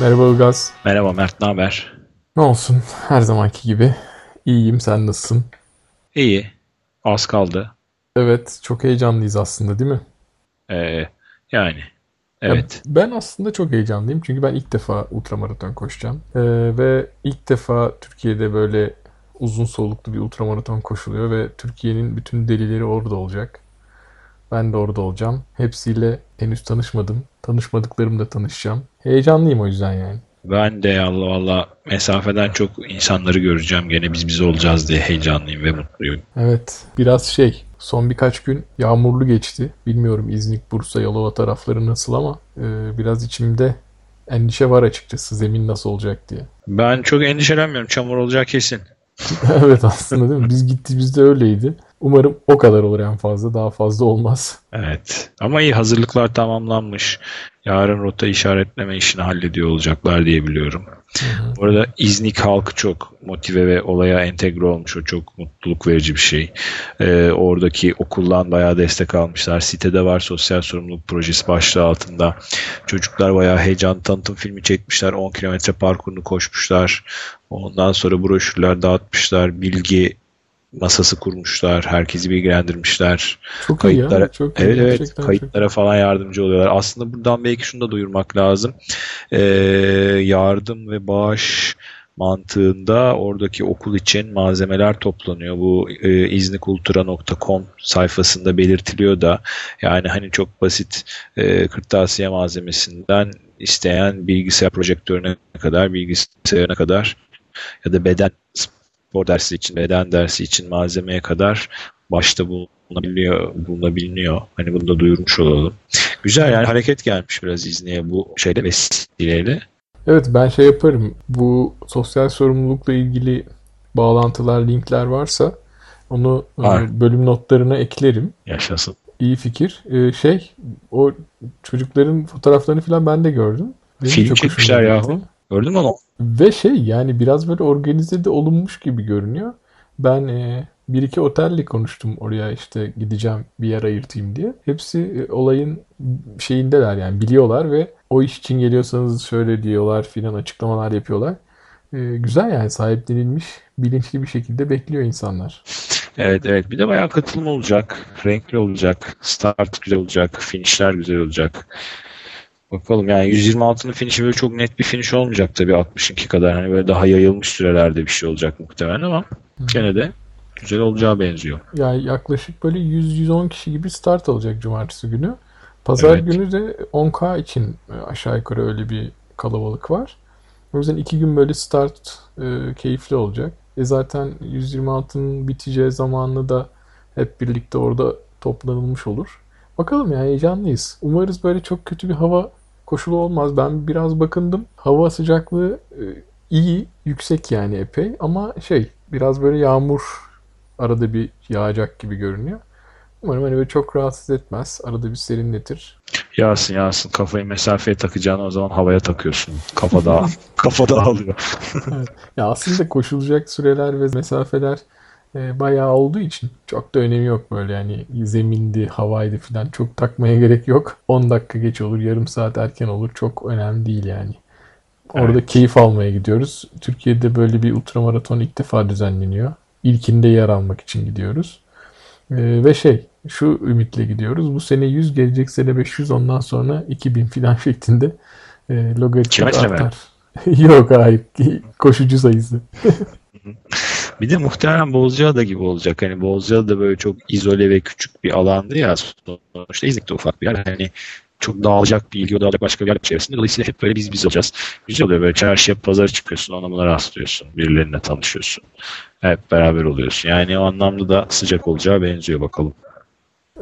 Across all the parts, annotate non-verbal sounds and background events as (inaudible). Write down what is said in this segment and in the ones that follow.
Merhaba Ilgaz. Merhaba Mert, ne haber? Ne olsun? Her zamanki gibi. İyiyim, sen nasılsın? İyi. Az kaldı. Evet, çok heyecanlıyız aslında değil mi? Ee, yani. Evet. Ya ben aslında çok heyecanlıyım çünkü ben ilk defa ultramaraton koşacağım. Ee, ve ilk defa Türkiye'de böyle uzun soluklu bir ultramaraton koşuluyor ve Türkiye'nin bütün delileri orada olacak. Ben de orada olacağım. Hepsiyle henüz tanışmadım. Tanışmadıklarımla tanışacağım. Heyecanlıyım o yüzden yani. Ben de Allah valla mesafeden çok insanları göreceğim. Gene biz biz olacağız diye heyecanlıyım ve mutluyum. Evet. Biraz şey son birkaç gün yağmurlu geçti. Bilmiyorum İznik, Bursa, Yalova tarafları nasıl ama e, biraz içimde endişe var açıkçası zemin nasıl olacak diye. Ben çok endişelenmiyorum. Çamur olacak kesin. (laughs) evet aslında değil mi? Biz gittiğimizde öyleydi. Umarım o kadar olur en fazla. Daha fazla olmaz. Evet. Ama iyi hazırlıklar tamamlanmış. Yarın rota işaretleme işini hallediyor olacaklar diye biliyorum. Hı hı. Bu arada İznik halkı çok motive ve olaya entegre olmuş. O çok mutluluk verici bir şey. Ee, oradaki okuldan bayağı destek almışlar. Sitede var sosyal sorumluluk projesi başlığı altında. Çocuklar bayağı heyecan tanıtım filmi çekmişler. 10 kilometre parkurunu koşmuşlar. Ondan sonra broşürler dağıtmışlar. Bilgi masası kurmuşlar. Herkesi bilgilendirmişler. Çok kayıtlara, iyi ya. Çok evet iyi. evet kayıtlara çok. falan yardımcı oluyorlar. Aslında buradan belki şunu da duyurmak lazım. Ee, yardım ve bağış mantığında oradaki okul için malzemeler toplanıyor. Bu e, iznikultura.com sayfasında belirtiliyor da yani hani çok basit e, kırtasiye malzemesinden isteyen bilgisayar projektörüne kadar bilgisayarına kadar ya da beden spor dersi için, beden dersi için malzemeye kadar başta bulunabiliyor, bulunabiliyor. Hani bunu da duyurmuş olalım. Güzel yani hareket gelmiş biraz İzni'ye bu şeyle vesileyle. Evet ben şey yaparım. Bu sosyal sorumlulukla ilgili bağlantılar, linkler varsa onu e, Var. bölüm notlarına eklerim. Yaşasın. İyi fikir. Ee, şey o çocukların fotoğraflarını falan ben de gördüm. Benim Film çekmişler yahu. Gördün mü onu? Ve şey yani biraz böyle organize de olunmuş gibi görünüyor. Ben e, bir iki otelle konuştum oraya işte gideceğim bir yer ayırtayım diye. Hepsi e, olayın şeyindeler yani biliyorlar ve o iş için geliyorsanız şöyle diyorlar filan açıklamalar yapıyorlar. E, güzel yani sahiplenilmiş bilinçli bir şekilde bekliyor insanlar. (laughs) Evet evet bir de bayağı katılım olacak. Renkli olacak. Start güzel olacak. Finishler güzel olacak. Bakalım yani 126'nın finişi böyle çok net bir finish olmayacak tabii 62 kadar. Hani böyle daha yayılmış sürelerde bir şey olacak muhtemelen ama Hı. gene de güzel olacağı benziyor. Yani yaklaşık böyle 100-110 kişi gibi start alacak cumartesi günü. Pazar evet. günü de 10K için aşağı yukarı öyle bir kalabalık var. O yüzden iki gün böyle start e, keyifli olacak. E zaten 126'nın biteceği zamanlı da hep birlikte orada toplanılmış olur. Bakalım ya heyecanlıyız. Umarız böyle çok kötü bir hava koşulu olmaz. Ben biraz bakındım. Hava sıcaklığı e, iyi, yüksek yani epey ama şey biraz böyle yağmur arada bir yağacak gibi görünüyor. Umarım hani böyle çok rahatsız etmez. Arada bir serinletir. Yağsın yağsın. Kafayı mesafeye takacağını o zaman havaya takıyorsun. Kafa daha (laughs) kafa dağılıyor. (laughs) evet. Ya aslında koşulacak süreler ve mesafeler e, bayağı olduğu için çok da önemi yok böyle yani zemindi, havaydı falan çok takmaya gerek yok. 10 dakika geç olur, yarım saat erken olur çok önemli değil yani. Orada evet. keyif almaya gidiyoruz. Türkiye'de böyle bir ultramaraton ilk defa düzenleniyor. İlkinde yer almak için gidiyoruz. Ee, ve şey şu ümitle gidiyoruz. Bu sene 100 gelecek sene 500 ondan sonra 2000 filan (laughs) şeklinde e, logaritma artar. (laughs) Yok hayır. Koşucu sayısı. (laughs) Bir de muhtemelen Bozcaada gibi olacak. Hani Bozcaada da böyle çok izole ve küçük bir alandı ya. Sonuçta İznik'te ufak bir yer. Hani çok dağılacak bir ilgi dağılacak başka bir yer içerisinde. Dolayısıyla hep böyle biz biz olacağız. Güzel oluyor böyle çarşıya pazara çıkıyorsun ona buna rastlıyorsun. Birileriyle tanışıyorsun. Hep beraber oluyorsun. Yani o anlamda da sıcak olacağı benziyor bakalım.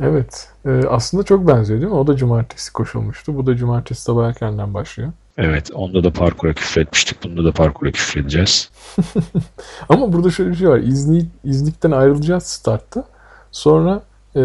Evet. Ee, aslında çok benziyor değil mi? O da cumartesi koşulmuştu. Bu da cumartesi sabah erkenden başlıyor. Evet. Onda da parkura küfretmiştik. Bunda da parkura küfredeceğiz. (laughs) Ama burada şöyle bir şey var. İznik, İznik'ten ayrılacağız startta. Sonra e,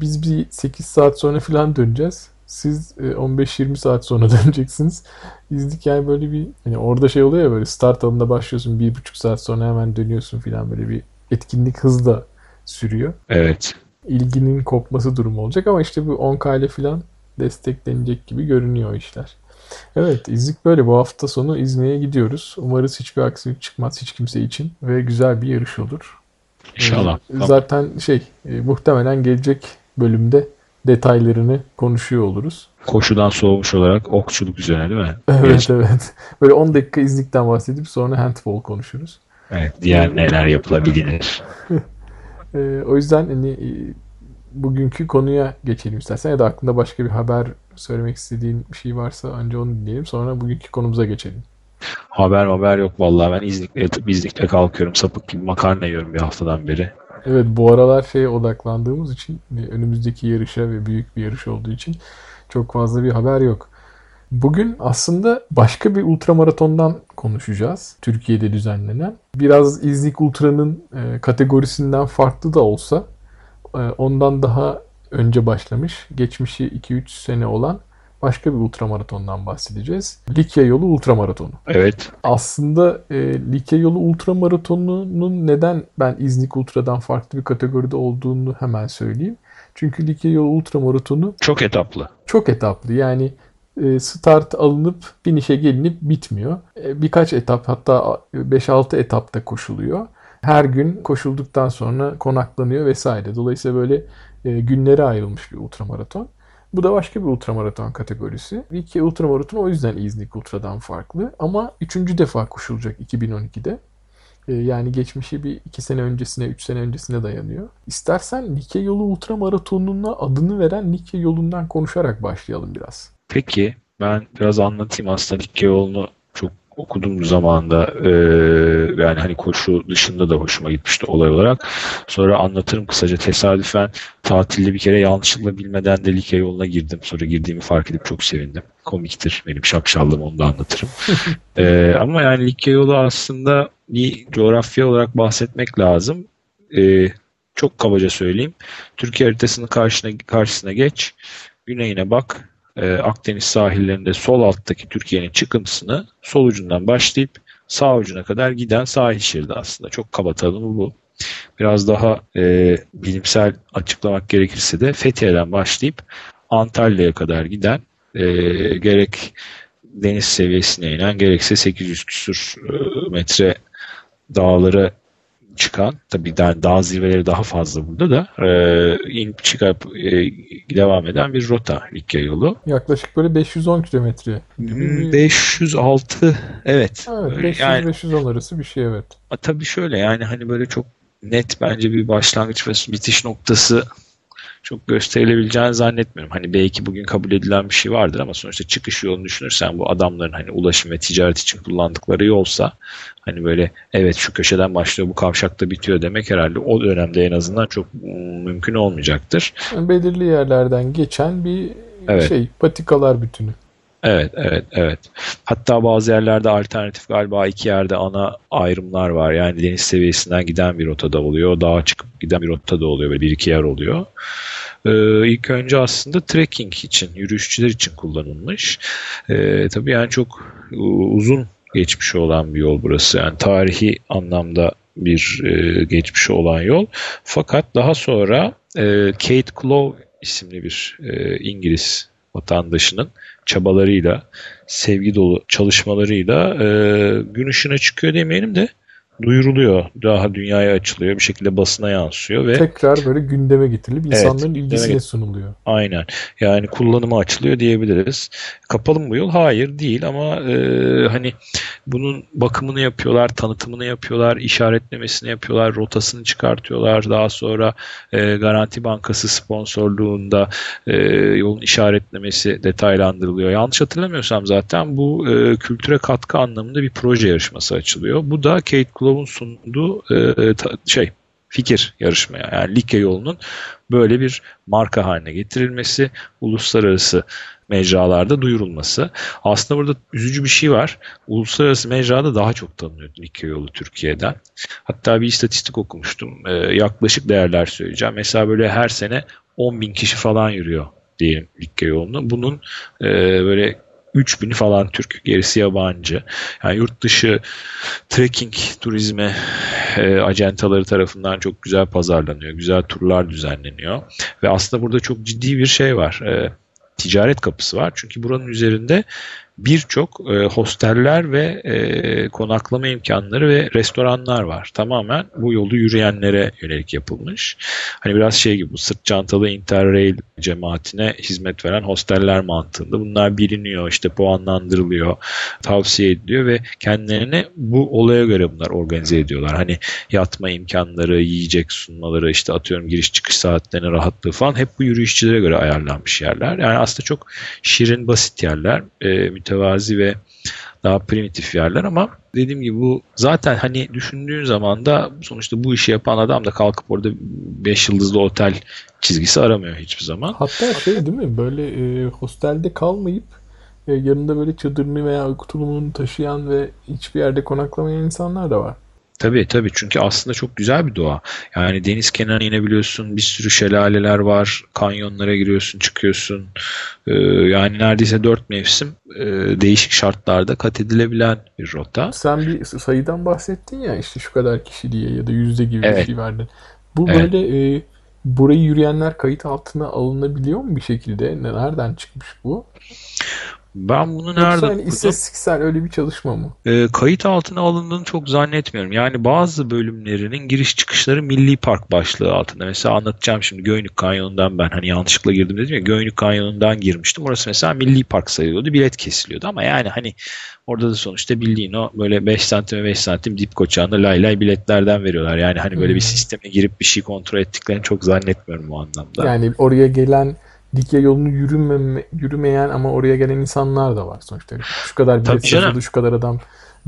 biz bir 8 saat sonra falan döneceğiz. Siz e, 15-20 saat sonra (laughs) döneceksiniz. İznik yani böyle bir hani orada şey oluyor ya böyle start alanında başlıyorsun bir buçuk saat sonra hemen dönüyorsun falan böyle bir etkinlik hızla sürüyor. Evet. İlginin kopması durumu olacak ama işte bu 10K ile falan desteklenecek gibi görünüyor işler. Evet, İznik böyle. Bu hafta sonu İznik'e gidiyoruz. Umarız hiçbir aksilik çıkmaz hiç kimse için ve güzel bir yarış olur. İnşallah. Ee, zaten şey, e, muhtemelen gelecek bölümde detaylarını konuşuyor oluruz. Koşudan soğumuş olarak okçuluk üzerine değil mi? Evet Geç. evet. Böyle 10 dakika İznik'ten bahsedip sonra handball konuşuruz. Evet, diğer neler yapılabilir. (laughs) e, o yüzden hani e, bugünkü konuya geçelim istersen ya da aklında başka bir haber söylemek istediğin bir şey varsa önce onu dinleyelim sonra bugünkü konumuza geçelim. Haber haber yok vallahi ben İznik'le, İznik'le kalkıyorum sapık gibi makarna yiyorum bir haftadan beri. Evet bu aralar şeye odaklandığımız için hani önümüzdeki yarışa ve büyük bir yarış olduğu için çok fazla bir haber yok. Bugün aslında başka bir ultramaratondan konuşacağız. Türkiye'de düzenlenen. Biraz İznik Ultra'nın e, kategorisinden farklı da olsa ondan daha önce başlamış. Geçmişi 2-3 sene olan başka bir ultramaratondan bahsedeceğiz. Likya yolu ultramaratonu. Evet. Aslında e, Likya yolu ultramaratonunun neden ben İznik Ultra'dan farklı bir kategoride olduğunu hemen söyleyeyim. Çünkü Likya yolu ultramaratonu çok etaplı. Çok etaplı. Yani e, start alınıp finish'e gelinip bitmiyor. E, birkaç etap hatta 5-6 etapta koşuluyor. Her gün koşulduktan sonra konaklanıyor vesaire. Dolayısıyla böyle e, günlere ayrılmış bir ultramaraton. Bu da başka bir ultramaraton kategorisi. Wiki ultramaraton o yüzden İznik Ultra'dan farklı. Ama üçüncü defa koşulacak 2012'de. Yani geçmişi bir iki sene öncesine, üç sene öncesine dayanıyor. İstersen Likya yolu ultramaratonuna adını veren Likya yolundan konuşarak başlayalım biraz. Peki ben biraz anlatayım aslında Likya yolunu çok okudum zamanında ee, yani hani koşu dışında da hoşuma gitmişti olay olarak. Sonra anlatırım kısaca tesadüfen tatilde bir kere yanlışlıkla bilmeden de Likya yoluna girdim. Sonra girdiğimi fark edip çok sevindim. Komiktir benim şapşallığım onu da anlatırım. (laughs) ee, ama yani Likya yolu aslında bir coğrafya olarak bahsetmek lazım. Ee, çok kabaca söyleyeyim. Türkiye haritasının karşısına, karşısına geç. Güneyine bak e, Akdeniz sahillerinde sol alttaki Türkiye'nin çıkıntısını sol ucundan başlayıp sağ ucuna kadar giden sahil şeridi aslında. Çok kaba tanımı bu. Biraz daha e, bilimsel açıklamak gerekirse de Fethiye'den başlayıp Antalya'ya kadar giden e, gerek deniz seviyesine inen gerekse 800 küsur e, metre dağlara çıkan tabii daha, dağ zirveleri daha fazla burada da e, inip çıkıp e, devam eden bir rota Likya yolu. Yaklaşık böyle 510 kilometre. 506 hmm, evet. Evet 500-510 yani, arası bir şey evet. Tabii şöyle yani hani böyle çok net bence bir başlangıç ve bitiş noktası çok gösterilebileceğini zannetmiyorum. Hani belki bugün kabul edilen bir şey vardır ama sonuçta çıkış yolunu düşünürsen bu adamların hani ulaşım ve ticaret için kullandıkları yolsa hani böyle evet şu köşeden başlıyor bu kavşakta bitiyor demek herhalde o dönemde en azından çok mümkün olmayacaktır. belirli yerlerden geçen bir evet. şey patikalar bütünü. Evet, evet, evet. Hatta bazı yerlerde alternatif galiba iki yerde ana ayrımlar var. Yani deniz seviyesinden giden bir rotada oluyor. Dağa çıkıp giden bir rotada oluyor. Böyle bir iki yer oluyor. Ee, ilk önce aslında trekking için, yürüyüşçüler için kullanılmış. Ee, tabii yani çok uzun geçmiş olan bir yol burası. Yani tarihi anlamda bir e, geçmişi olan yol. Fakat daha sonra e, Kate Clow isimli bir e, İngiliz vatandaşının çabalarıyla, sevgi dolu çalışmalarıyla e, gün ışığına çıkıyor demeyelim de duyuruluyor. Daha dünyaya açılıyor. Bir şekilde basına yansıyor ve tekrar böyle gündeme getirilip insanların evet, ilgisine evet. sunuluyor. Aynen. Yani kullanıma açılıyor diyebiliriz. Kapalı mı bu yol? Hayır değil ama e, hani bunun bakımını yapıyorlar, tanıtımını yapıyorlar, işaretlemesini yapıyorlar, rotasını çıkartıyorlar. Daha sonra e, Garanti Bankası sponsorluğunda e, yolun işaretlemesi detaylandırılıyor. Yanlış hatırlamıyorsam zaten bu e, kültüre katkı anlamında bir proje yarışması açılıyor. Bu da Kate Glow'un sunduğu e, ta, şey fikir yarışmaya yani Likya yolunun böyle bir marka haline getirilmesi, uluslararası mecralarda duyurulması. Aslında burada üzücü bir şey var. Uluslararası mecrada daha çok tanınıyor Likya yolu Türkiye'den. Hatta bir istatistik okumuştum. Ee, yaklaşık değerler söyleyeceğim. Mesela böyle her sene 10 bin kişi falan yürüyor diyelim Likya yolunu. Bunun e, böyle 3000 falan Türk, gerisi yabancı. Yani yurt dışı trekking turizme e, acentaları tarafından çok güzel pazarlanıyor. Güzel turlar düzenleniyor. Ve aslında burada çok ciddi bir şey var. E, ticaret kapısı var. Çünkü buranın üzerinde birçok e, hosteller ve e, konaklama imkanları ve restoranlar var. Tamamen bu yolu yürüyenlere yönelik yapılmış. Hani biraz şey gibi bu sırt çantalı interrail cemaatine hizmet veren hosteller mantığında. Bunlar biliniyor, işte puanlandırılıyor, tavsiye ediliyor ve kendilerini bu olaya göre bunlar organize ediyorlar. Hani yatma imkanları, yiyecek sunmaları, işte atıyorum giriş çıkış saatlerine rahatlığı falan hep bu yürüyüşçülere göre ayarlanmış yerler. Yani aslında çok şirin, basit yerler. E, mütevazi ve daha primitif yerler ama dediğim gibi bu zaten hani düşündüğün zaman da sonuçta bu işi yapan adam da kalkıp orada 5 yıldızlı otel çizgisi aramıyor hiçbir zaman. Hatta şey değil mi böyle e, hostelde kalmayıp e, yanında böyle çadırını veya uyku taşıyan ve hiçbir yerde konaklamayan insanlar da var. Tabii tabii çünkü aslında çok güzel bir doğa. Yani deniz kenarına inebiliyorsun, bir sürü şelaleler var, kanyonlara giriyorsun, çıkıyorsun. Ee, yani neredeyse dört mevsim e, değişik şartlarda kat edilebilen bir rota. Sen bir sayıdan bahsettin ya işte şu kadar kişi diye ya da yüzde gibi Evet. bir şey verdin. Bu Evet. böyle e, burayı yürüyenler kayıt altına alınabiliyor mu bir şekilde? Nereden çıkmış bu? Ben bunu Yoksa nerede hani okudum? istatistiksel öyle bir çalışma mı? Ee, kayıt altına alındığını çok zannetmiyorum. Yani bazı bölümlerinin giriş çıkışları Milli Park başlığı altında. Mesela anlatacağım şimdi Göynük Kanyonu'ndan ben hani yanlışlıkla girdim dedim ya Göynük Kanyonu'ndan girmiştim. Orası mesela Milli Park sayılıyordu. Bilet kesiliyordu ama yani hani orada da sonuçta bildiğin o böyle 5 santim ve 5 santim dip koçağında lay lay biletlerden veriyorlar. Yani hani böyle bir Hmm. sisteme girip bir şey kontrol ettiklerini çok zannetmiyorum bu anlamda. Yani oraya gelen dikey yolunu yürümeme, yürümeyen ama oraya gelen insanlar da var sonuçta. Şu kadar bilet satıldı, şu kadar adam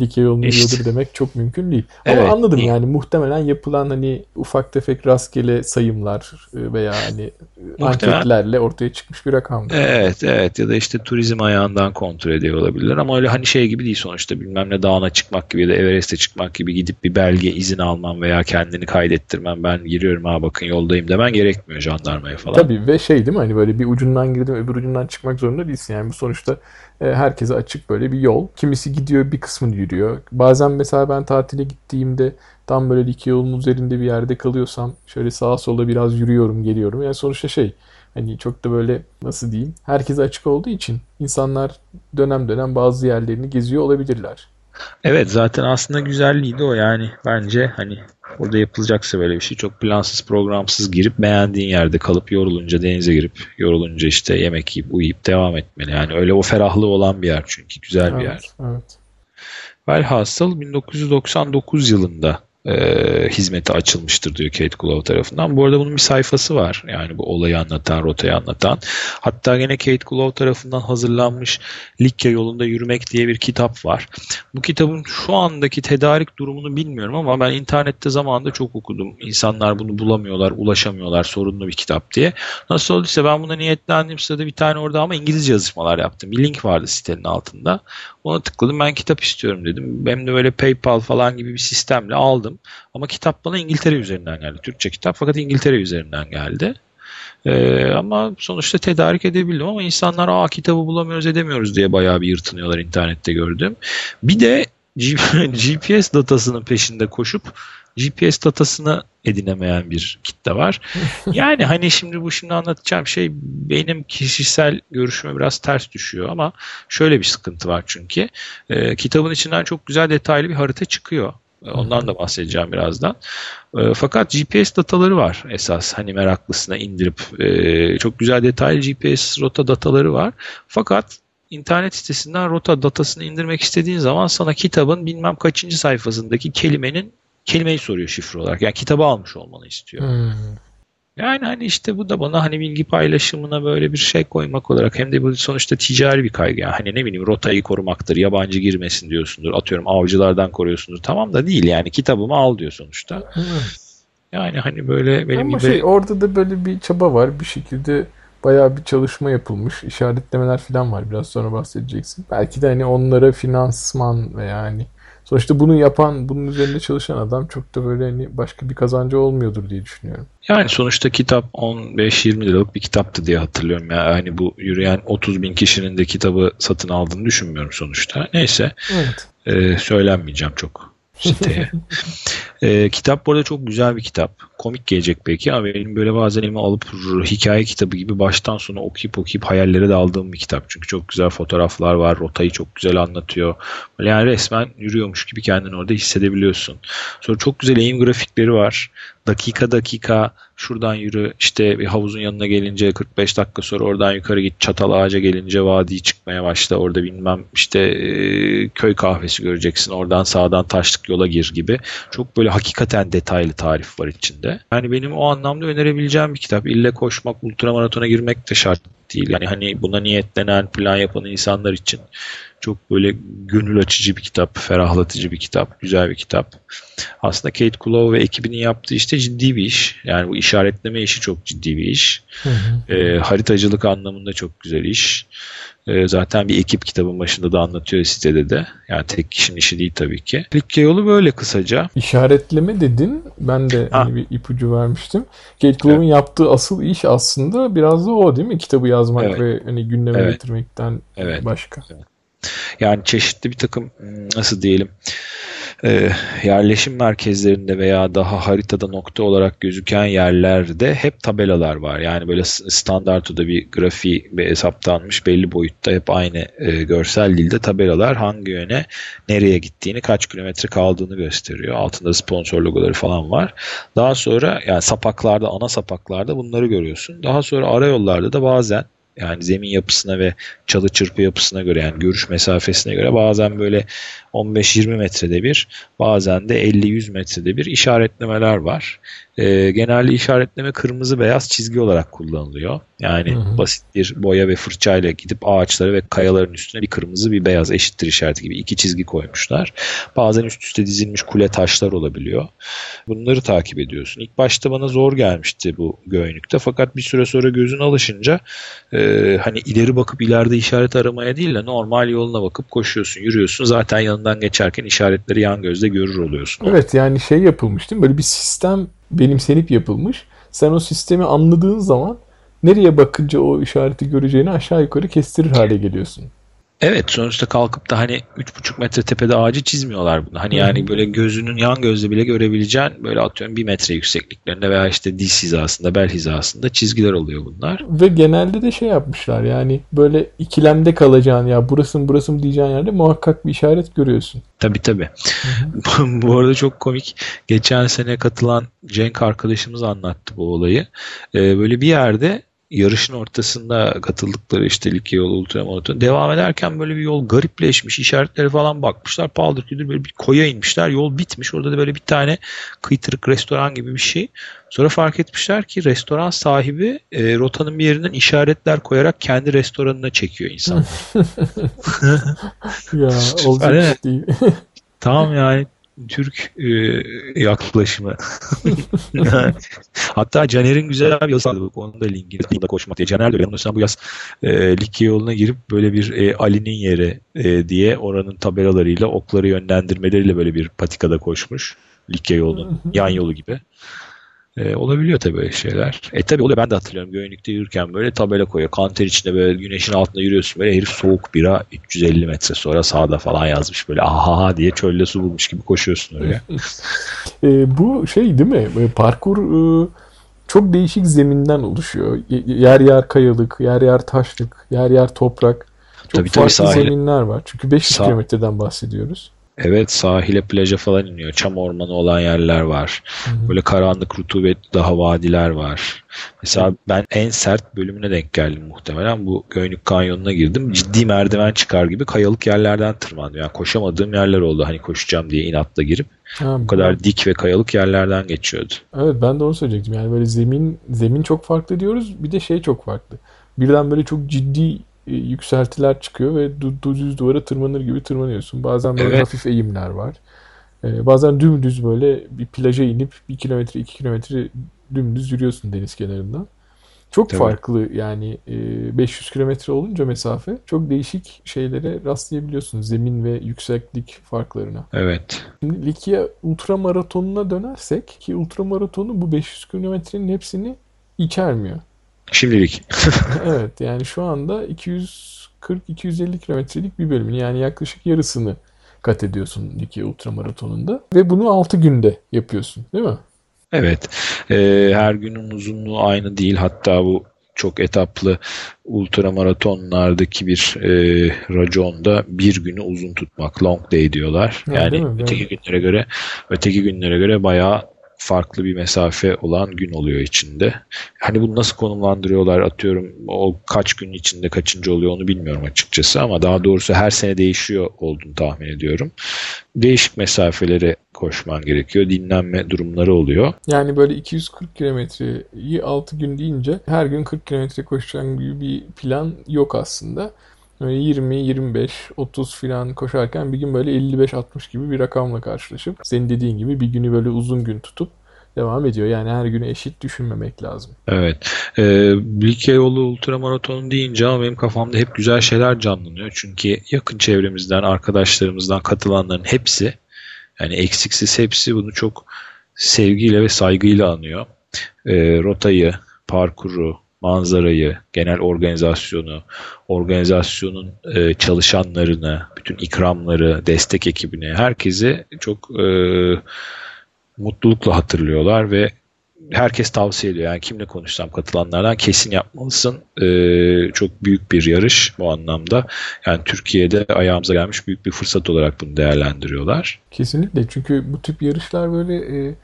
dikey yolunu İşte. demek çok mümkün değil. Ama Evet, anladım değil. yani muhtemelen yapılan hani ufak tefek rastgele sayımlar e, veya hani e, anketlerle ortaya çıkmış bir rakam. Evet evet ya da işte turizm ayağından kontrol ediyor olabilirler ama öyle hani şey gibi değil sonuçta bilmem ne dağına çıkmak gibi ya da Everest'e çıkmak gibi gidip bir belge izin alman veya kendini kaydettirmen ben giriyorum ha bakın yoldayım demen gerekmiyor jandarmaya falan. Tabii ve şey değil mi hani böyle bir ucundan girdim öbür ucundan çıkmak zorunda değilsin. Yani bu sonuçta herkese açık böyle bir yol. Kimisi gidiyor bir kısmını yürüyor. Bazen mesela ben tatile gittiğimde tam böyle iki yolun üzerinde bir yerde kalıyorsam şöyle sağa sola biraz yürüyorum geliyorum. Yani sonuçta şey hani çok da böyle nasıl diyeyim herkese açık olduğu için insanlar dönem dönem bazı yerlerini geziyor olabilirler. Evet zaten aslında güzelliği de o yani bence hani orada yapılacaksa böyle bir şey çok plansız programsız girip beğendiğin yerde kalıp yorulunca denize girip yorulunca işte yemek yiyip uyuyup devam etmeli. Yani öyle o ferahlığı olan bir yer çünkü güzel bir yer. Evet, evet. Velhasıl 1999 yılında e, hizmete açılmıştır diyor Kate Glover tarafından. Bu arada bunun bir sayfası var. Yani bu olayı anlatan, rotayı anlatan. Hatta gene Kate Glover tarafından hazırlanmış Likya yolunda yürümek diye bir kitap var. Bu kitabın şu andaki tedarik durumunu bilmiyorum ama ben internette zamanında çok okudum. İnsanlar bunu bulamıyorlar, ulaşamıyorlar sorunlu bir kitap diye. Nasıl olduysa ben buna niyetlendiğim sırada bir tane orada ama İngilizce yazışmalar yaptım. Bir link vardı sitenin altında. Ona tıkladım ben kitap istiyorum dedim. Benim de böyle PayPal falan gibi bir sistemle aldım. Ama kitap bana İngiltere üzerinden geldi. Türkçe kitap fakat İngiltere üzerinden geldi. Ee, ama sonuçta tedarik edebildim ama insanlar aa kitabı bulamıyoruz edemiyoruz diye bayağı bir yırtınıyorlar internette gördüm. Bir de GPS (laughs) datasının peşinde koşup GPS datasını edinemeyen bir kitle var. (laughs) Yani hani şimdi bu şimdi anlatacağım şey benim kişisel görüşüme biraz ters düşüyor ama şöyle bir sıkıntı var çünkü. Ee, kitabın içinden çok güzel detaylı bir harita çıkıyor. Ee, Ondan da bahsedeceğim birazdan. Ee, fakat GPS dataları var esas hani meraklısına indirip e, çok güzel detaylı GPS rota dataları var. Fakat internet sitesinden rota datasını indirmek istediğin zaman sana kitabın bilmem kaçıncı sayfasındaki kelimenin kelimeyi soruyor şifre olarak. Yani kitabı almış olmanı istiyor. Hmm. Yani hani işte bu da bana hani bilgi paylaşımına böyle bir şey koymak olarak hem de bu sonuçta ticari bir kaygı. Yani hani ne bileyim rotayı korumaktır, yabancı girmesin diyorsundur. Atıyorum avcılardan koruyorsundur. Tamam da değil yani kitabımı al diyor sonuçta. Yani hani böyle benim Ama gibi şey orada da böyle bir çaba var. Bir şekilde bayağı bir çalışma yapılmış. İşaretlemeler falan var. Biraz sonra bahsedeceksin. Belki de hani onlara finansman ve yani sonuçta bunu yapan, bunun üzerinde çalışan adam çok da böyle hani başka bir kazancı olmuyordur diye düşünüyorum. yani sonuçta kitap 15-20 liralık bir kitaptı diye hatırlıyorum. Yani bu yürüyen 30 bin kişinin de kitabı satın aldığını düşünmüyorum sonuçta. Neyse Evet. e, söylenmeyeceğim çok siteye. (laughs) E, kitap bu arada çok güzel bir kitap. Komik gelecek belki ama benim böyle bazen elime alıp hikaye kitabı gibi baştan sona okuyup okuyup hayallere daldığım bir kitap. Çünkü çok güzel fotoğraflar var. Rotayı çok güzel anlatıyor. Böyle yani resmen yürüyormuş gibi kendini orada hissedebiliyorsun. Sonra çok güzel eğim grafikleri var. Dakika dakika şuradan yürü işte bir havuzun yanına gelince 45 dakika sonra oradan yukarı git çatal ağaca gelince vadi çıkmaya başla orada bilmem işte köy kahvesi göreceksin oradan sağdan taşlık yola gir gibi çok böyle hakikaten detaylı tarif var içinde. Yani benim o anlamda önerebileceğim bir kitap. İlle koşmak, ultramaratona girmek de şart değil. Yani hani buna niyetlenen, plan yapan insanlar için çok böyle gönül açıcı bir kitap, ferahlatıcı bir kitap, güzel bir kitap. Aslında Kate Kulow ve ekibinin yaptığı işte ciddi bir iş. Yani bu işaretleme işi çok ciddi bir iş. Hı hı. E, haritacılık anlamında çok güzel iş. E, zaten bir ekip kitabın başında da anlatıyor sitede de. Yani tek kişinin işi değil tabii ki. Likke yolu böyle kısaca. İşaretleme dedin. Ben de hani bir ipucu vermiştim. Kate Kulov'un evet. yaptığı asıl iş aslında biraz da o değil mi? Kitabı yazmak evet. ve hani gündeme evet. getirmekten evet. başka. Evet. Yani çeşitli bir takım nasıl diyelim e, yerleşim merkezlerinde veya daha haritada nokta olarak gözüken yerlerde hep tabelalar var. Yani böyle standart da bir grafiği hesaplanmış belli boyutta hep aynı e, görsel dilde tabelalar hangi yöne nereye gittiğini kaç kilometre kaldığını gösteriyor. Altında sponsor logoları falan var. Daha sonra yani sapaklarda ana sapaklarda bunları görüyorsun. Daha sonra ara yollarda da bazen yani zemin yapısına ve çalı çırpı yapısına göre yani görüş mesafesine göre bazen böyle 15-20 metrede bir bazen de 50-100 metrede bir işaretlemeler var. E, genelde işaretleme kırmızı beyaz çizgi olarak kullanılıyor. Yani hı hı. basit bir boya ve fırçayla gidip ağaçları ve kayaların üstüne bir kırmızı bir beyaz eşittir işareti gibi iki çizgi koymuşlar. Bazen üst üste dizilmiş kule taşlar olabiliyor. Bunları takip ediyorsun. İlk başta bana zor gelmişti bu göynükte fakat bir süre sonra gözün alışınca e, hani ileri bakıp ileride işaret aramaya değil de normal yoluna bakıp koşuyorsun, yürüyorsun. Zaten yanından geçerken işaretleri yan gözle görür oluyorsun. Evet yani şey yapılmış değil mi? Böyle bir sistem benimsenip yapılmış. Sen o sistemi anladığın zaman nereye bakınca o işareti göreceğini aşağı yukarı kestirir hale geliyorsun. Evet sonuçta kalkıp da hani 3,5 metre tepede ağacı çizmiyorlar bunu. Hani yani böyle gözünün yan gözle bile görebileceğin böyle atıyorum 1 metre yüksekliklerinde veya işte diz hizasında bel hizasında çizgiler oluyor bunlar. Ve genelde de şey yapmışlar yani böyle ikilemde kalacağın ya burası mı burası mı diyeceğin yerde muhakkak bir işaret görüyorsun. Tabii tabii. (laughs) bu arada çok komik. Geçen sene katılan Cenk arkadaşımız anlattı bu olayı. Ee, böyle bir yerde yarışın ortasında katıldıkları işte Likya yolu ultramaraton devam ederken böyle bir yol garipleşmiş işaretleri falan bakmışlar paldır küldür böyle bir koya inmişler yol bitmiş orada da böyle bir tane kıytırık restoran gibi bir şey sonra fark etmişler ki restoran sahibi e, rotanın bir yerinden işaretler koyarak kendi restoranına çekiyor insanlar. (laughs) ya (laughs) olacak değil. Tamam yani Türk e, yaklaşımı. (laughs) Hatta Caner'in güzel bir yazısı vardı. Onun da linki da koşmak diye. Caner de öyle. Ondan bu yaz e, Likya yoluna girip böyle bir e, Ali'nin yeri e, diye oranın tabelalarıyla okları yönlendirmeleriyle böyle bir patikada koşmuş. Likya yolunun yan yolu gibi. E, olabiliyor tabii böyle şeyler. E tabii oluyor ben de hatırlıyorum. Göynükte yürürken böyle tabela koyuyor. Kanter içinde böyle güneşin altında yürüyorsun. Böyle herif soğuk bira 350 metre sonra sağda falan yazmış. Böyle aha diye çölde su bulmuş gibi koşuyorsun oraya. (laughs) e, bu şey değil mi? Böyle parkur e, çok değişik zeminden oluşuyor. Yer yer kayalık, yer yer taşlık, yer yer toprak. Çok tabii, farklı tabii, sahile. zeminler var. Çünkü 500 Sağ... kilometreden bahsediyoruz. Evet sahile plaja falan iniyor. Çam ormanı olan yerler var. Hı-hı. Böyle karanlık rutubetli daha vadiler var. Mesela ben en sert bölümüne denk geldim muhtemelen. Bu Göynük Kanyonu'na girdim. Ciddi merdiven çıkar gibi kayalık yerlerden tırmandım. Yani koşamadığım yerler oldu. Hani koşacağım diye inatla girip. Ha, bu kadar ben... dik ve kayalık yerlerden geçiyordu. Evet ben de onu söyleyecektim. Yani böyle zemin zemin çok farklı diyoruz. Bir de şey çok farklı. Birden böyle çok ciddi yükseltiler çıkıyor ve düz duvara tırmanır gibi tırmanıyorsun. Bazen böyle evet. hafif eğimler var. Ee, bazen dümdüz böyle bir plaja inip bir kilometre iki kilometre dümdüz yürüyorsun deniz kenarından. Çok Tabii. farklı yani 500 e, kilometre olunca mesafe çok değişik şeylere rastlayabiliyorsun zemin ve yükseklik farklarına. Evet. Şimdi Likya ultramaratonuna dönersek ki ultramaratonu bu 500 kilometrenin hepsini içermiyor. Şimdilik. (laughs) evet yani şu anda 240-250 kilometrelik bir bölümün yani yaklaşık yarısını kat ediyorsun Likya ultramaratonunda. Ve bunu 6 günde yapıyorsun değil mi? Evet. Ee, her günün uzunluğu aynı değil. Hatta bu çok etaplı ultramaratonlardaki bir e, raconda bir günü uzun tutmak long day diyorlar. Ha, yani öteki günlere göre öteki günlere göre bayağı farklı bir mesafe olan gün oluyor içinde. Hani bunu nasıl konumlandırıyorlar atıyorum o kaç gün içinde kaçıncı oluyor onu bilmiyorum açıkçası ama daha doğrusu her sene değişiyor olduğunu tahmin ediyorum. Değişik mesafelere koşman gerekiyor. Dinlenme durumları oluyor. Yani böyle 240 kilometreyi 6 gün deyince her gün 40 kilometre koşacağın gibi bir plan yok aslında. Böyle 20, 25, 30 falan koşarken bir gün böyle 55-60 gibi bir rakamla karşılaşıp senin dediğin gibi bir günü böyle uzun gün tutup devam ediyor. Yani her günü eşit düşünmemek lazım. Evet. Ee, Likya yolu ultramaratonu deyince ama benim kafamda hep güzel şeyler canlanıyor. Çünkü yakın çevremizden, arkadaşlarımızdan katılanların hepsi yani eksiksiz hepsi bunu çok sevgiyle ve saygıyla anıyor. Ee, rotayı, parkuru, manzarayı, genel organizasyonu, organizasyonun e, çalışanlarını, bütün ikramları, destek ekibini, herkesi çok e, mutlulukla hatırlıyorlar ve herkes tavsiye ediyor. Yani kimle konuşsam katılanlardan kesin yapmalısın. Ee, çok büyük bir yarış bu anlamda. Yani Türkiye'de ayağımıza gelmiş büyük bir fırsat olarak bunu değerlendiriyorlar. Kesinlikle çünkü bu tip yarışlar böyle e,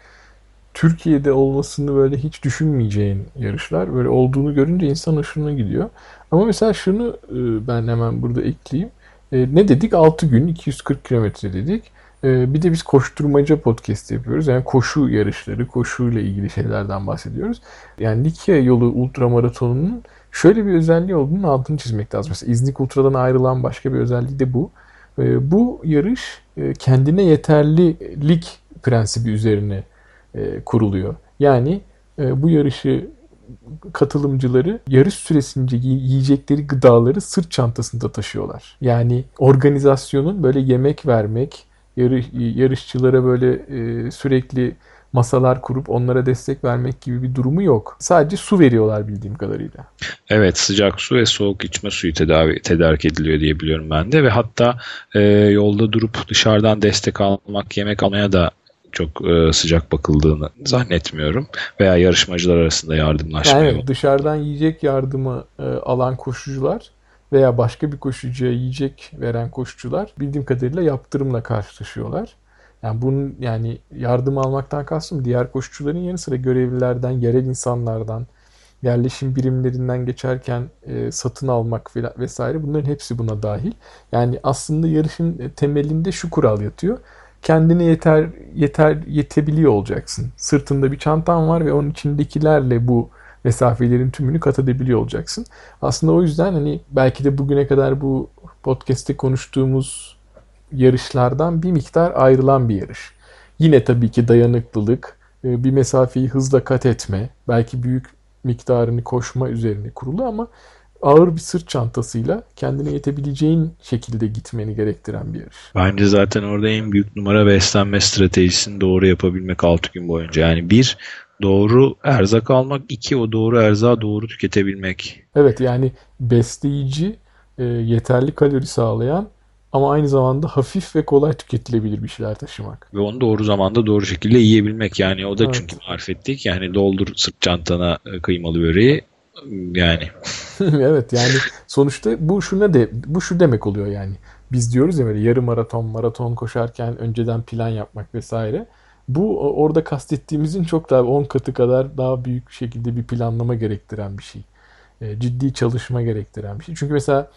Türkiye'de olmasını böyle hiç düşünmeyeceğin yarışlar. Böyle olduğunu görünce insan hoşuna gidiyor. Ama mesela şunu e, ben hemen burada ekleyeyim. E, ne dedik? 6 gün 240 kilometre dedik. E, bir de biz koşturmaca podcast yapıyoruz. Yani koşu yarışları, koşuyla ilgili şeylerden bahsediyoruz. Yani Likya yolu ultramaratonunun şöyle bir özelliği olduğunun altını çizmek lazım. Mesela İznik Ultra'dan ayrılan başka bir özelliği de bu. Bu yarış kendine yeterlilik prensibi üzerine e, kuruluyor. Yani e, bu yarışı katılımcıları yarış süresince yi- yiyecekleri gıdaları sırt çantasında taşıyorlar. Yani organizasyonun böyle yemek vermek, yarış, yarışçılara böyle e, sürekli masalar kurup onlara destek vermek gibi bir durumu yok. Sadece su veriyorlar bildiğim kadarıyla. Evet sıcak su ve soğuk içme suyu tedavi, tedarik ediliyor diye biliyorum ben de ve hatta e, yolda durup dışarıdan destek almak, yemek almaya da çok e, sıcak bakıldığını zannetmiyorum. Veya yarışmacılar arasında yardımlaşma Yani dışarıdan yiyecek yardımı e, alan koşucular veya başka bir koşucuya yiyecek veren koşucular bildiğim kadarıyla yaptırımla karşılaşıyorlar. Yani bunun yani yardım almaktan kastım diğer koşucuların yanı sıra görevlilerden, yerel insanlardan, yerleşim birimlerinden geçerken e, satın almak vesaire bunların hepsi buna dahil. Yani aslında yarışın temelinde şu kural yatıyor. Kendine yeter yeter yetebiliyor olacaksın. Sırtında bir çantan var ve onun içindekilerle bu mesafelerin tümünü kat edebiliyor olacaksın. Aslında o yüzden hani belki de bugüne kadar bu podcast'te konuştuğumuz yarışlardan bir miktar ayrılan bir yarış. Yine tabii ki dayanıklılık, e, bir mesafeyi hızla kat etme, belki büyük miktarını koşma üzerine kurulu ama ağır bir sırt çantasıyla kendine yetebileceğin şekilde gitmeni gerektiren bir yarış. Bence zaten orada en büyük numara beslenme stratejisini doğru yapabilmek 6 gün boyunca. Yani bir doğru erzak almak, iki o doğru erzağı doğru tüketebilmek. Evet yani besleyici, e, yeterli kalori sağlayan ama aynı zamanda hafif ve kolay tüketilebilir bir şeyler taşımak. Ve onu doğru zamanda doğru şekilde yiyebilmek. Yani o da Evet. çünkü marifet değil ki. Yani doldur sırt çantana e, kıymalı böreği. Yani (laughs) Evet yani sonuçta bu şu ne de bu şu demek oluyor yani. Biz diyoruz ya böyle yarım maraton, maraton koşarken önceden plan yapmak vesaire. Bu orada kastettiğimizin çok daha 10 katı kadar daha büyük şekilde bir planlama gerektiren bir şey. E, ciddi çalışma gerektiren bir şey. Çünkü mesela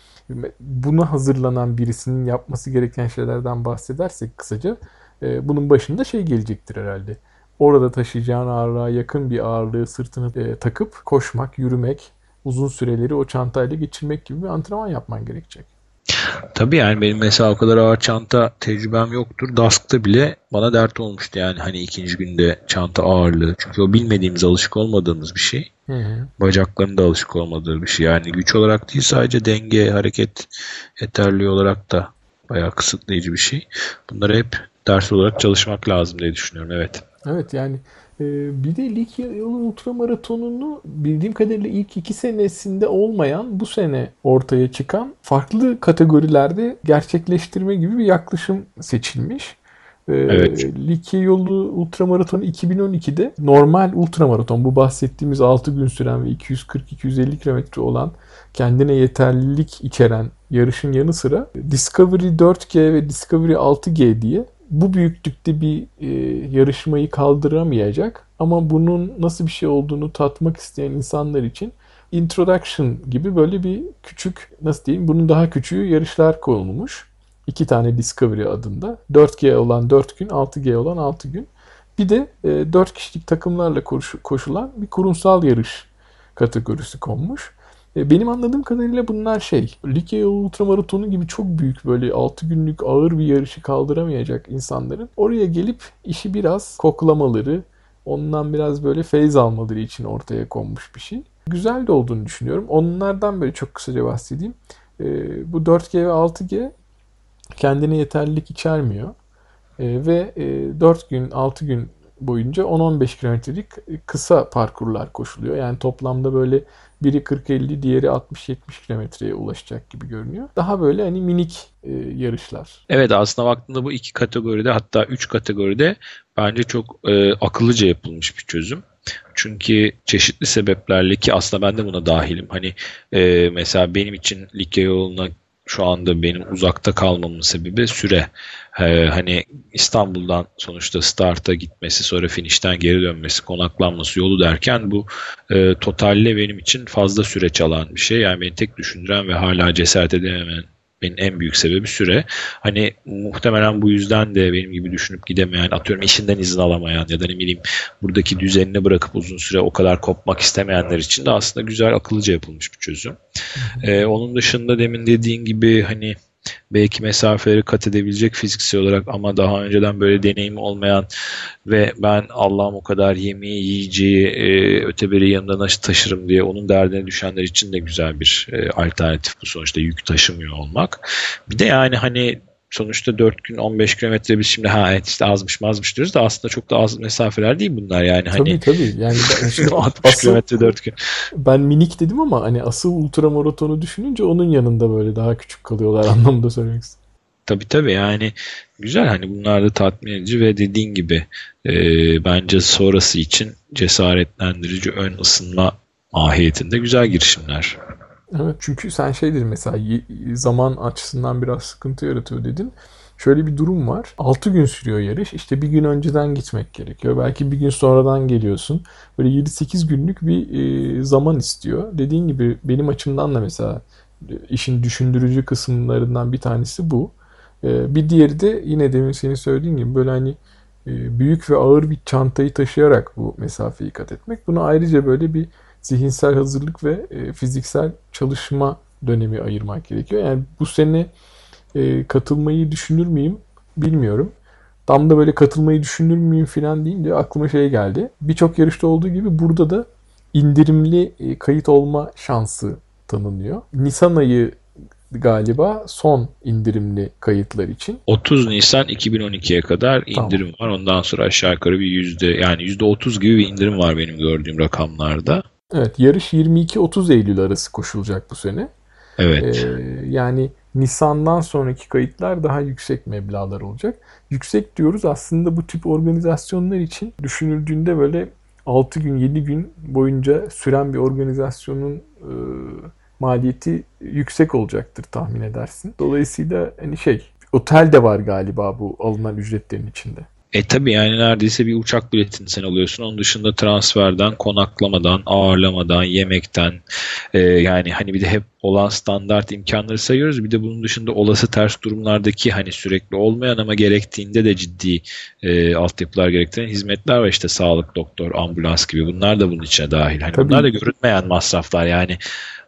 buna hazırlanan birisinin yapması gereken şeylerden bahsedersek kısaca e, bunun başında şey gelecektir herhalde. Orada taşıyacağın ağırlığa yakın bir ağırlığı sırtına e, takıp koşmak, yürümek, uzun süreleri o çantayla geçirmek gibi bir antrenman yapman gerekecek. tabii yani benim mesela o kadar ağır çanta tecrübem yoktur. Dask'ta bile bana dert olmuştu yani hani ikinci günde çanta ağırlığı. Çünkü o bilmediğimiz, alışık olmadığımız bir şey. Hı hı. Bacakların da alışık olmadığı bir şey. Yani güç olarak değil sadece denge, hareket yeterliği olarak da bayağı kısıtlayıcı bir şey. Bunları hep ders olarak çalışmak lazım diye düşünüyorum. Evet. Evet yani bir de Likya yolu ultramaratonunu bildiğim kadarıyla ilk iki senesinde olmayan bu sene ortaya çıkan farklı kategorilerde gerçekleştirme gibi bir yaklaşım seçilmiş. Ee, Evet. Likya yolu ultramaratonu 2012'de normal ultramaraton bu bahsettiğimiz 6 gün süren ve 240-250 kilometre olan kendine yeterlilik içeren yarışın yanı sıra Discovery 4G ve Discovery 6G diye bu büyüklükte bir e, yarışmayı kaldıramayacak ama bunun nasıl bir şey olduğunu tatmak isteyen insanlar için Introduction gibi böyle bir küçük nasıl diyeyim bunun daha küçüğü yarışlar konulmuş. İki tane Discovery adında. 4G olan 4 gün, 6G olan 6 gün. Bir de e, 4 kişilik takımlarla koşu- koşulan bir kurumsal yarış kategorisi konmuş. E, Benim anladığım kadarıyla bunlar şey, Likya Ultramaratonu gibi çok büyük böyle 6 günlük ağır bir yarışı kaldıramayacak insanların oraya gelip işi biraz koklamaları, ondan biraz böyle feyz almaları için ortaya konmuş bir şey. Güzel de olduğunu düşünüyorum. Onlardan böyle çok kısaca bahsedeyim. E, Bu 4G ve 6G kendine yeterlilik içermiyor. E, ve e, 4 gün, 6 gün boyunca 10-15 kilometrelik kısa parkurlar koşuluyor. Yani toplamda böyle biri 40-50, diğeri 60-70 kilometreye ulaşacak gibi görünüyor. Daha böyle hani minik e, yarışlar. Evet aslında baktığında bu iki kategoride hatta üç kategoride bence çok e, akıllıca yapılmış bir çözüm. Çünkü çeşitli sebeplerle ki aslında ben de buna dahilim. Hani e, mesela benim için Likya yoluna şu anda benim uzakta kalmamın sebebi süre. E, hani İstanbul'dan sonuçta starta gitmesi sonra finişten geri dönmesi konaklanması yolu derken bu e, totalle benim için fazla süreç alan bir şey. Yani beni tek düşündüren ve hala cesaret edememen benim en büyük sebebi süre. Hani muhtemelen bu yüzden de benim gibi düşünüp gidemeyen, atıyorum işinden izin alamayan ya da ne bileyim buradaki düzenini bırakıp uzun süre o kadar kopmak istemeyenler için de aslında güzel akıllıca yapılmış bir çözüm. Ee, onun dışında demin dediğin gibi hani belki mesafeleri kat edebilecek fiziksel olarak ama daha önceden böyle deneyimi olmayan ve ben Allah'ım o kadar yemeği, yiyeceği, e, öteberi yanımda nasıl taşırım diye onun derdine düşenler için de güzel bir e, alternatif bu sonuçta yük taşımıyor olmak. Bir de yani hani sonuçta 4 gün 15 kilometre biz şimdi ha evet işte azmış mazmış diyoruz da aslında çok da az mesafeler değil bunlar yani hani Tabii tabii. Yani ben, (laughs) işte 60 asıl, kilometre 4 gün. ben minik dedim ama hani asıl ultramaratonu düşününce onun yanında böyle daha küçük kalıyorlar (laughs) anlamında söylemek istedim. Tabii tabii yani güzel hani bunlar da tatmin edici ve dediğin gibi e, bence sonrası için cesaretlendirici ön ısınma mahiyetinde güzel girişimler. Evet çünkü sen şey dedin mesela zaman açısından biraz sıkıntı yaratıyor dedin. Şöyle bir durum var. 6 gün sürüyor yarış. İşte bir gün önceden gitmek gerekiyor. Belki bir gün sonradan geliyorsun. Böyle 7-8 günlük bir e, zaman istiyor. Dediğin gibi benim açımdan da mesela e, işin düşündürücü kısımlarından bir tanesi bu. E, bir diğeri de yine demin senin söylediğin gibi böyle hani büyük ve ağır bir çantayı taşıyarak bu mesafeyi kat etmek. Bunu ayrıca böyle bir zihinsel hazırlık ve e, fiziksel çalışma dönemi ayırmak gerekiyor. Yani bu sene e, katılmayı düşünür müyüm bilmiyorum. Tam da böyle katılmayı düşünür müyüm falan deyince aklıma şey geldi. Birçok yarışta olduğu gibi burada da indirimli e, kayıt olma şansı tanınıyor. Nisan ayı galiba son indirimli kayıtlar için. 30 Nisan 2012'ye kadar Tamam. indirim var. Ondan sonra aşağı yukarı bir yüzde yani yüzde 30 gibi bir indirim var benim gördüğüm rakamlarda. Evet, yarış 22-30 Eylül arası koşulacak bu sene. Evet. Ee, yani Nisan'dan sonraki kayıtlar daha yüksek meblağlar olacak. Yüksek diyoruz aslında bu tip organizasyonlar için düşünüldüğünde böyle 6 gün 7 gün boyunca süren bir organizasyonun e, maliyeti yüksek olacaktır tahmin edersin. Dolayısıyla hani şey otel de var galiba bu alınan ücretlerin içinde. E tabii yani neredeyse bir uçak biletini sen alıyorsun. Onun dışında transferden, konaklamadan, ağırlamadan, yemekten e, yani hani bir de hep olan standart imkanları sayıyoruz. Bir de bunun dışında olası ters durumlardaki hani sürekli olmayan ama gerektiğinde de ciddi e, altyapılar gerektiren hizmetler var. İşte sağlık, doktor, ambulans gibi bunlar da bunun içine dahil. Hani Tabii. bunlar da görünmeyen masraflar yani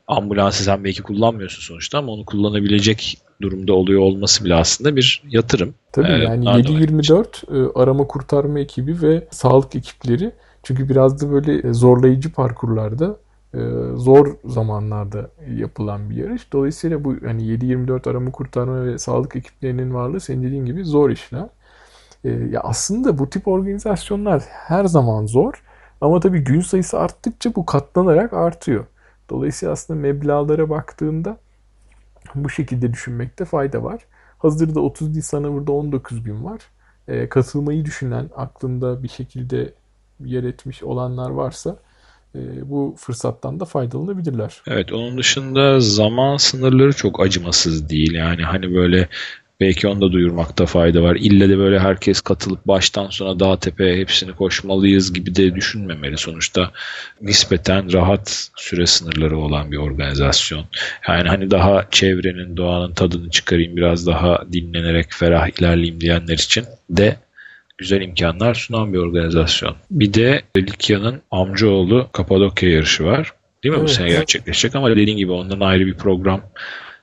ambulansı sen belki kullanmıyorsun sonuçta ama onu kullanabilecek durumda oluyor olması bile aslında bir yatırım. Tabii Evet, yani bunlar da var. 7-24 e, arama kurtarma ekibi ve sağlık ekipleri çünkü biraz da böyle e, zorlayıcı parkurlarda e, zor zamanlarda yapılan bir yarış. Dolayısıyla bu hani 7-24 arama kurtarma ve sağlık ekiplerinin varlığı senin dediğin gibi zor işler. Ya aslında bu tip organizasyonlar her zaman zor. Ama tabii gün sayısı arttıkça bu katlanarak artıyor. Dolayısıyla aslında meblağlara baktığında bu şekilde düşünmekte fayda var. Hazırda 30 Nisan'a burada 19 gün var. E, katılmayı düşünen, aklında bir şekilde yer etmiş olanlar varsa e, bu fırsattan da faydalanabilirler. Evet, onun dışında zaman sınırları çok acımasız değil. Yani hani böyle Belki onu da duyurmakta fayda var. İlle de böyle herkes katılıp baştan sona dağ tepe hepsini koşmalıyız gibi de düşünmemeli. Sonuçta nispeten rahat süre sınırları olan bir organizasyon. Yani hani daha çevrenin, doğanın tadını çıkarayım, biraz daha dinlenerek ferah ilerleyeyim diyenler için de güzel imkanlar sunan bir organizasyon. Bir de Likya'nın amcaoğlu Kapadokya yarışı var. Değil mi evet. bu sene gerçekleşecek ama dediğin gibi ondan ayrı bir program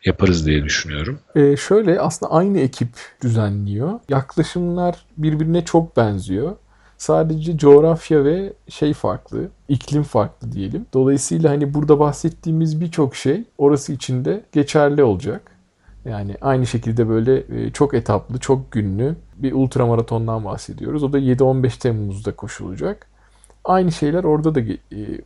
yaparız diye düşünüyorum. Ee, şöyle aslında aynı ekip düzenliyor. Yaklaşımlar birbirine çok benziyor. Sadece coğrafya ve şey farklı, iklim farklı diyelim. Dolayısıyla hani burada bahsettiğimiz birçok şey orası için de geçerli olacak. Yani aynı şekilde böyle e, çok etaplı, çok günlü bir ultramaratondan bahsediyoruz. O da 7-15 Temmuz'da koşulacak. Aynı şeyler orada da e,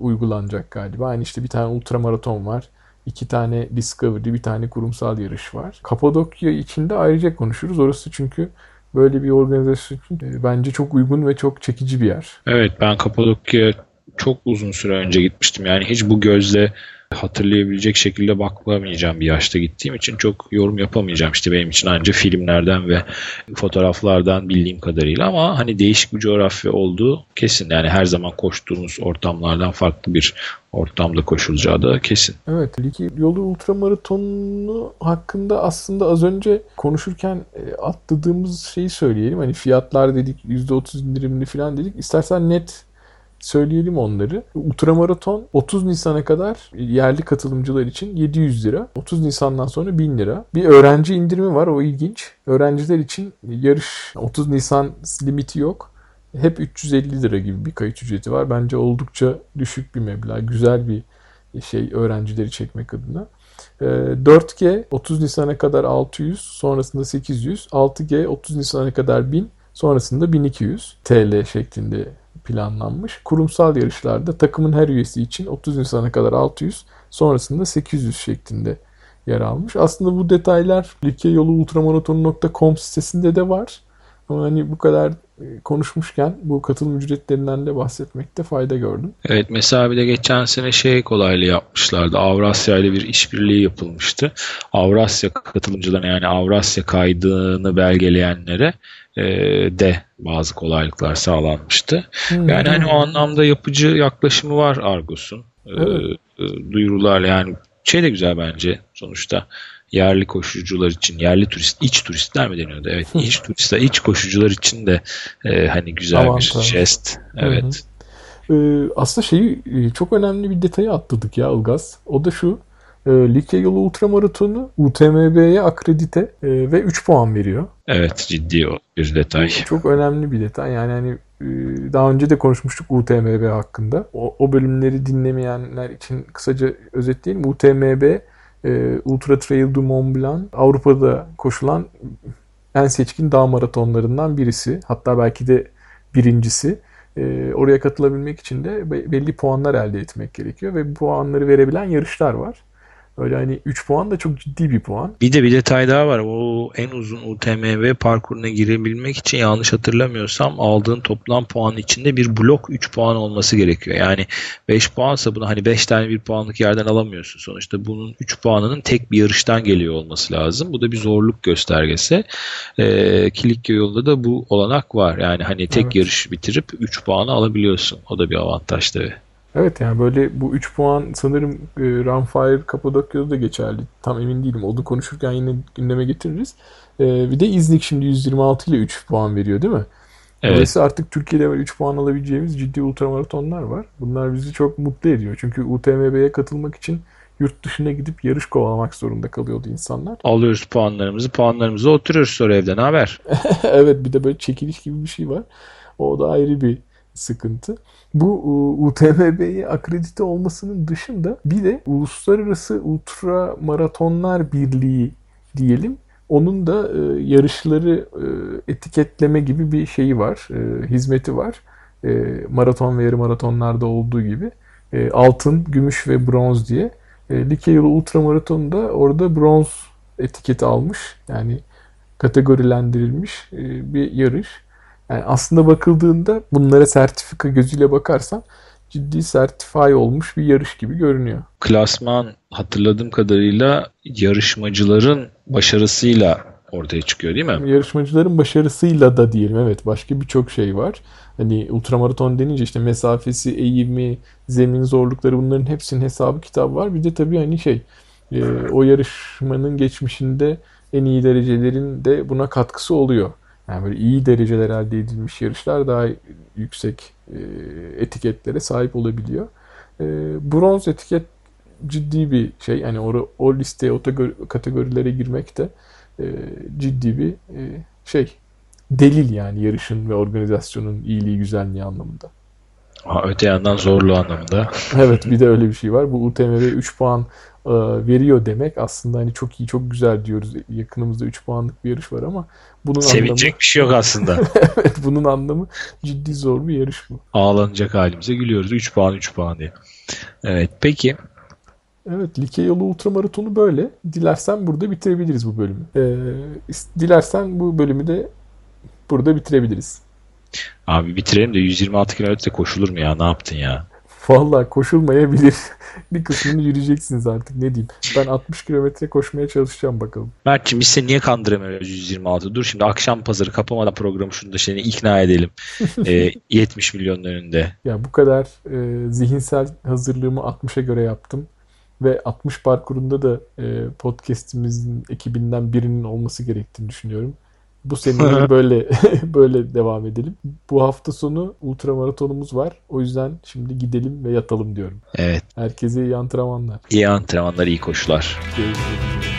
uygulanacak galiba. Aynı işte bir tane ultramaraton var iki tane Discovery, bir tane kurumsal yarış var. Kapadokya içinde ayrıca konuşuruz. Orası çünkü böyle bir organizasyon için e, bence çok uygun ve çok çekici bir yer. Evet ben Kapadokya çok uzun süre önce gitmiştim. Yani hiç bu gözle hatırlayabilecek şekilde bakamayacağım bir yaşta gittiğim için çok yorum yapamayacağım. İşte benim için ancak filmlerden ve fotoğraflardan bildiğim kadarıyla ama hani değişik bir coğrafya olduğu kesin. Yani her zaman koştuğumuz ortamlardan farklı bir ortamda koşulacağı da kesin. Evet, Liki yolu ultramaratonu hakkında aslında az önce konuşurken e, atladığımız şeyi söyleyelim. Hani fiyatlar dedik, %30 indirimli falan dedik. İstersen net söyleyelim onları. Ultramaraton 30 Nisan'a kadar yerli katılımcılar için 700 lira. 30 Nisan'dan sonra 1000 lira. Bir öğrenci indirimi var o ilginç. Öğrenciler için yarış 30 Nisan limiti yok. Hep 350 lira gibi bir kayıt ücreti var. Bence oldukça düşük bir meblağ. Güzel bir şey öğrencileri çekmek adına. 4G ee, 30 Nisan'a kadar 600, sonrasında 800. 6G 30 Nisan'a kadar 1000, sonrasında 1200 TL şeklinde planlanmış. Kurumsal yarışlarda takımın her üyesi için 30 Nisan'a kadar 600, sonrasında 800 şeklinde yer almış. Aslında bu detaylar Likya Yolu Ultramaratonu.com sitesinde de var. Ama hani bu kadar konuşmuşken bu katılım ücretlerinden de bahsetmekte fayda gördüm. Evet mesela bir de geçen sene şey kolaylığı yapmışlardı. Avrasya ile bir işbirliği yapılmıştı. Avrasya katılımcılarına yani Avrasya kaydını belgeleyenlere e, de bazı kolaylıklar sağlanmıştı. Hmm. Yani hani o anlamda yapıcı yaklaşımı var Argos'un. E, evet. E, duyurularla yani şey de güzel bence sonuçta yerli koşucular için yerli turist iç turistler mi deniyordu? Evet iç turistler iç koşucular için de e, hani güzel Avantaj. bir jest. Evet. Ee, aslında şeyi e, çok önemli bir detayı atladık ya Ilgaz. O da şu. E, Likya Yolu Ultramaratonu UTMB'ye akredite e, ve 3 puan veriyor. Evet ciddi o bir detay. Çok önemli bir detay. Yani hani e, daha önce de konuşmuştuk UTMB hakkında. O, o bölümleri dinlemeyenler için kısaca özetleyelim. UTMB e, Ultra Trail du Mont Blanc Avrupa'da koşulan en seçkin dağ maratonlarından birisi. Hatta belki de birincisi. E, oraya katılabilmek için de belli puanlar elde etmek gerekiyor ve bu puanları verebilen yarışlar var. Öyle hani 3 puan da çok ciddi bir puan. Bir de bir detay daha var. O en uzun UTMB parkuruna girebilmek için yanlış hatırlamıyorsam aldığın toplam puan içinde bir blok 3 puan olması gerekiyor. Yani 5 puansa bunu hani 5 tane bir puanlık yerden alamıyorsun. Sonuçta bunun 3 puanının tek bir yarıştan geliyor olması lazım. Bu da bir zorluk göstergesi. Ee, Kilikya yolunda da bu olanak var. Yani hani tek evet. yarış bitirip 3 puanı alabiliyorsun. O da bir avantaj tabii. Evet yani böyle bu 3 puan sanırım e, Runfire Kapadokya'da da geçerli. Tam emin değilim. Onu konuşurken yine gündeme getiririz. E, bir de İznik şimdi 126 ile 3 puan veriyor değil mi? Evet. Dolayısıyla artık Türkiye'de böyle 3 puan alabileceğimiz ciddi ultramaratonlar var. Bunlar bizi çok mutlu ediyor. Çünkü UTMB'ye katılmak için yurt dışına gidip yarış kovalamak zorunda kalıyordu insanlar. Alıyoruz puanlarımızı, puanlarımızı oturuyoruz sonra evde. Ne haber? (laughs) evet bir de böyle çekiliş gibi bir şey var. O da ayrı bir sıkıntı. Bu UTMB'ye akredite olmasının dışında bir de Uluslararası Ultra Maratonlar Birliği diyelim. Onun da e, yarışları e, etiketleme gibi bir şeyi var, e, hizmeti var. E, maraton ve yarı maratonlarda olduğu gibi. E, altın, gümüş ve bronz diye. E, Likya yolu ultramaratonunda orada bronz etiketi almış. Yani kategorilendirilmiş e, bir yarış. Yani aslında bakıldığında bunlara sertifika gözüyle bakarsan ciddi sertifay olmuş bir yarış gibi görünüyor. Klasman hatırladığım kadarıyla yarışmacıların başarısıyla ortaya çıkıyor değil mi? Yarışmacıların başarısıyla da diyelim evet başka birçok şey var. Hani ultramaraton denince işte mesafesi, eğimi, zemin zorlukları bunların hepsinin hesabı kitabı var. Bir de tabii hani şey e, o yarışmanın geçmişinde en iyi derecelerin de buna katkısı oluyor. Yani böyle iyi dereceler elde edilmiş yarışlar daha yüksek e, etiketlere sahip olabiliyor. E, bronz etiket ciddi bir şey. Yani o, o listeye, o kategorilere girmek de e, ciddi bir şey. Delil yani yarışın ve organizasyonun iyiliği, güzelliği anlamında. Ha, öte yandan zorluğu anlamında. (laughs) evet bir de öyle bir şey var. Bu UTMB 3 puan e, veriyor demek aslında hani çok iyi çok güzel diyoruz. Yakınımızda 3 puanlık bir yarış var ama bunun Sevinecek anlamı... bir şey yok aslında. (laughs) evet bunun anlamı ciddi zor bir yarış bu. Ağlanacak halimize gülüyoruz. 3 puan 3 puan diye. Evet peki. Evet Likya yolu ultramaratonu böyle. Dilersen burada bitirebiliriz bu bölümü. Ee, dilersen bu bölümü de burada bitirebiliriz. Abi bitirelim de 126 kilometre koşulur mu ya? Ne yaptın ya? Valla koşulmayabilir. (laughs) bir kısmını yürüyeceksiniz artık ne diyeyim. Ben 60 kilometre koşmaya çalışacağım bakalım. Mert'ciğim biz seni niye kandıramıyoruz 126? Dur şimdi akşam pazarı kapamadan programı şunu da seni ikna edelim. (laughs) e, 70 milyonun önünde. Ya bu kadar e, zihinsel hazırlığımı 60'a göre yaptım. Ve 60 parkurunda da e, podcast'imizin ekibinden birinin olması gerektiğini düşünüyorum. Bu seneyi (laughs) böyle (laughs) böyle devam edelim. Bu hafta sonu ultramaratonumuz var. O yüzden şimdi gidelim ve yatalım diyorum. Evet. Herkese iyi antrenmanlar. İyi antrenmanlar, iyi koşular. Görüşürüz.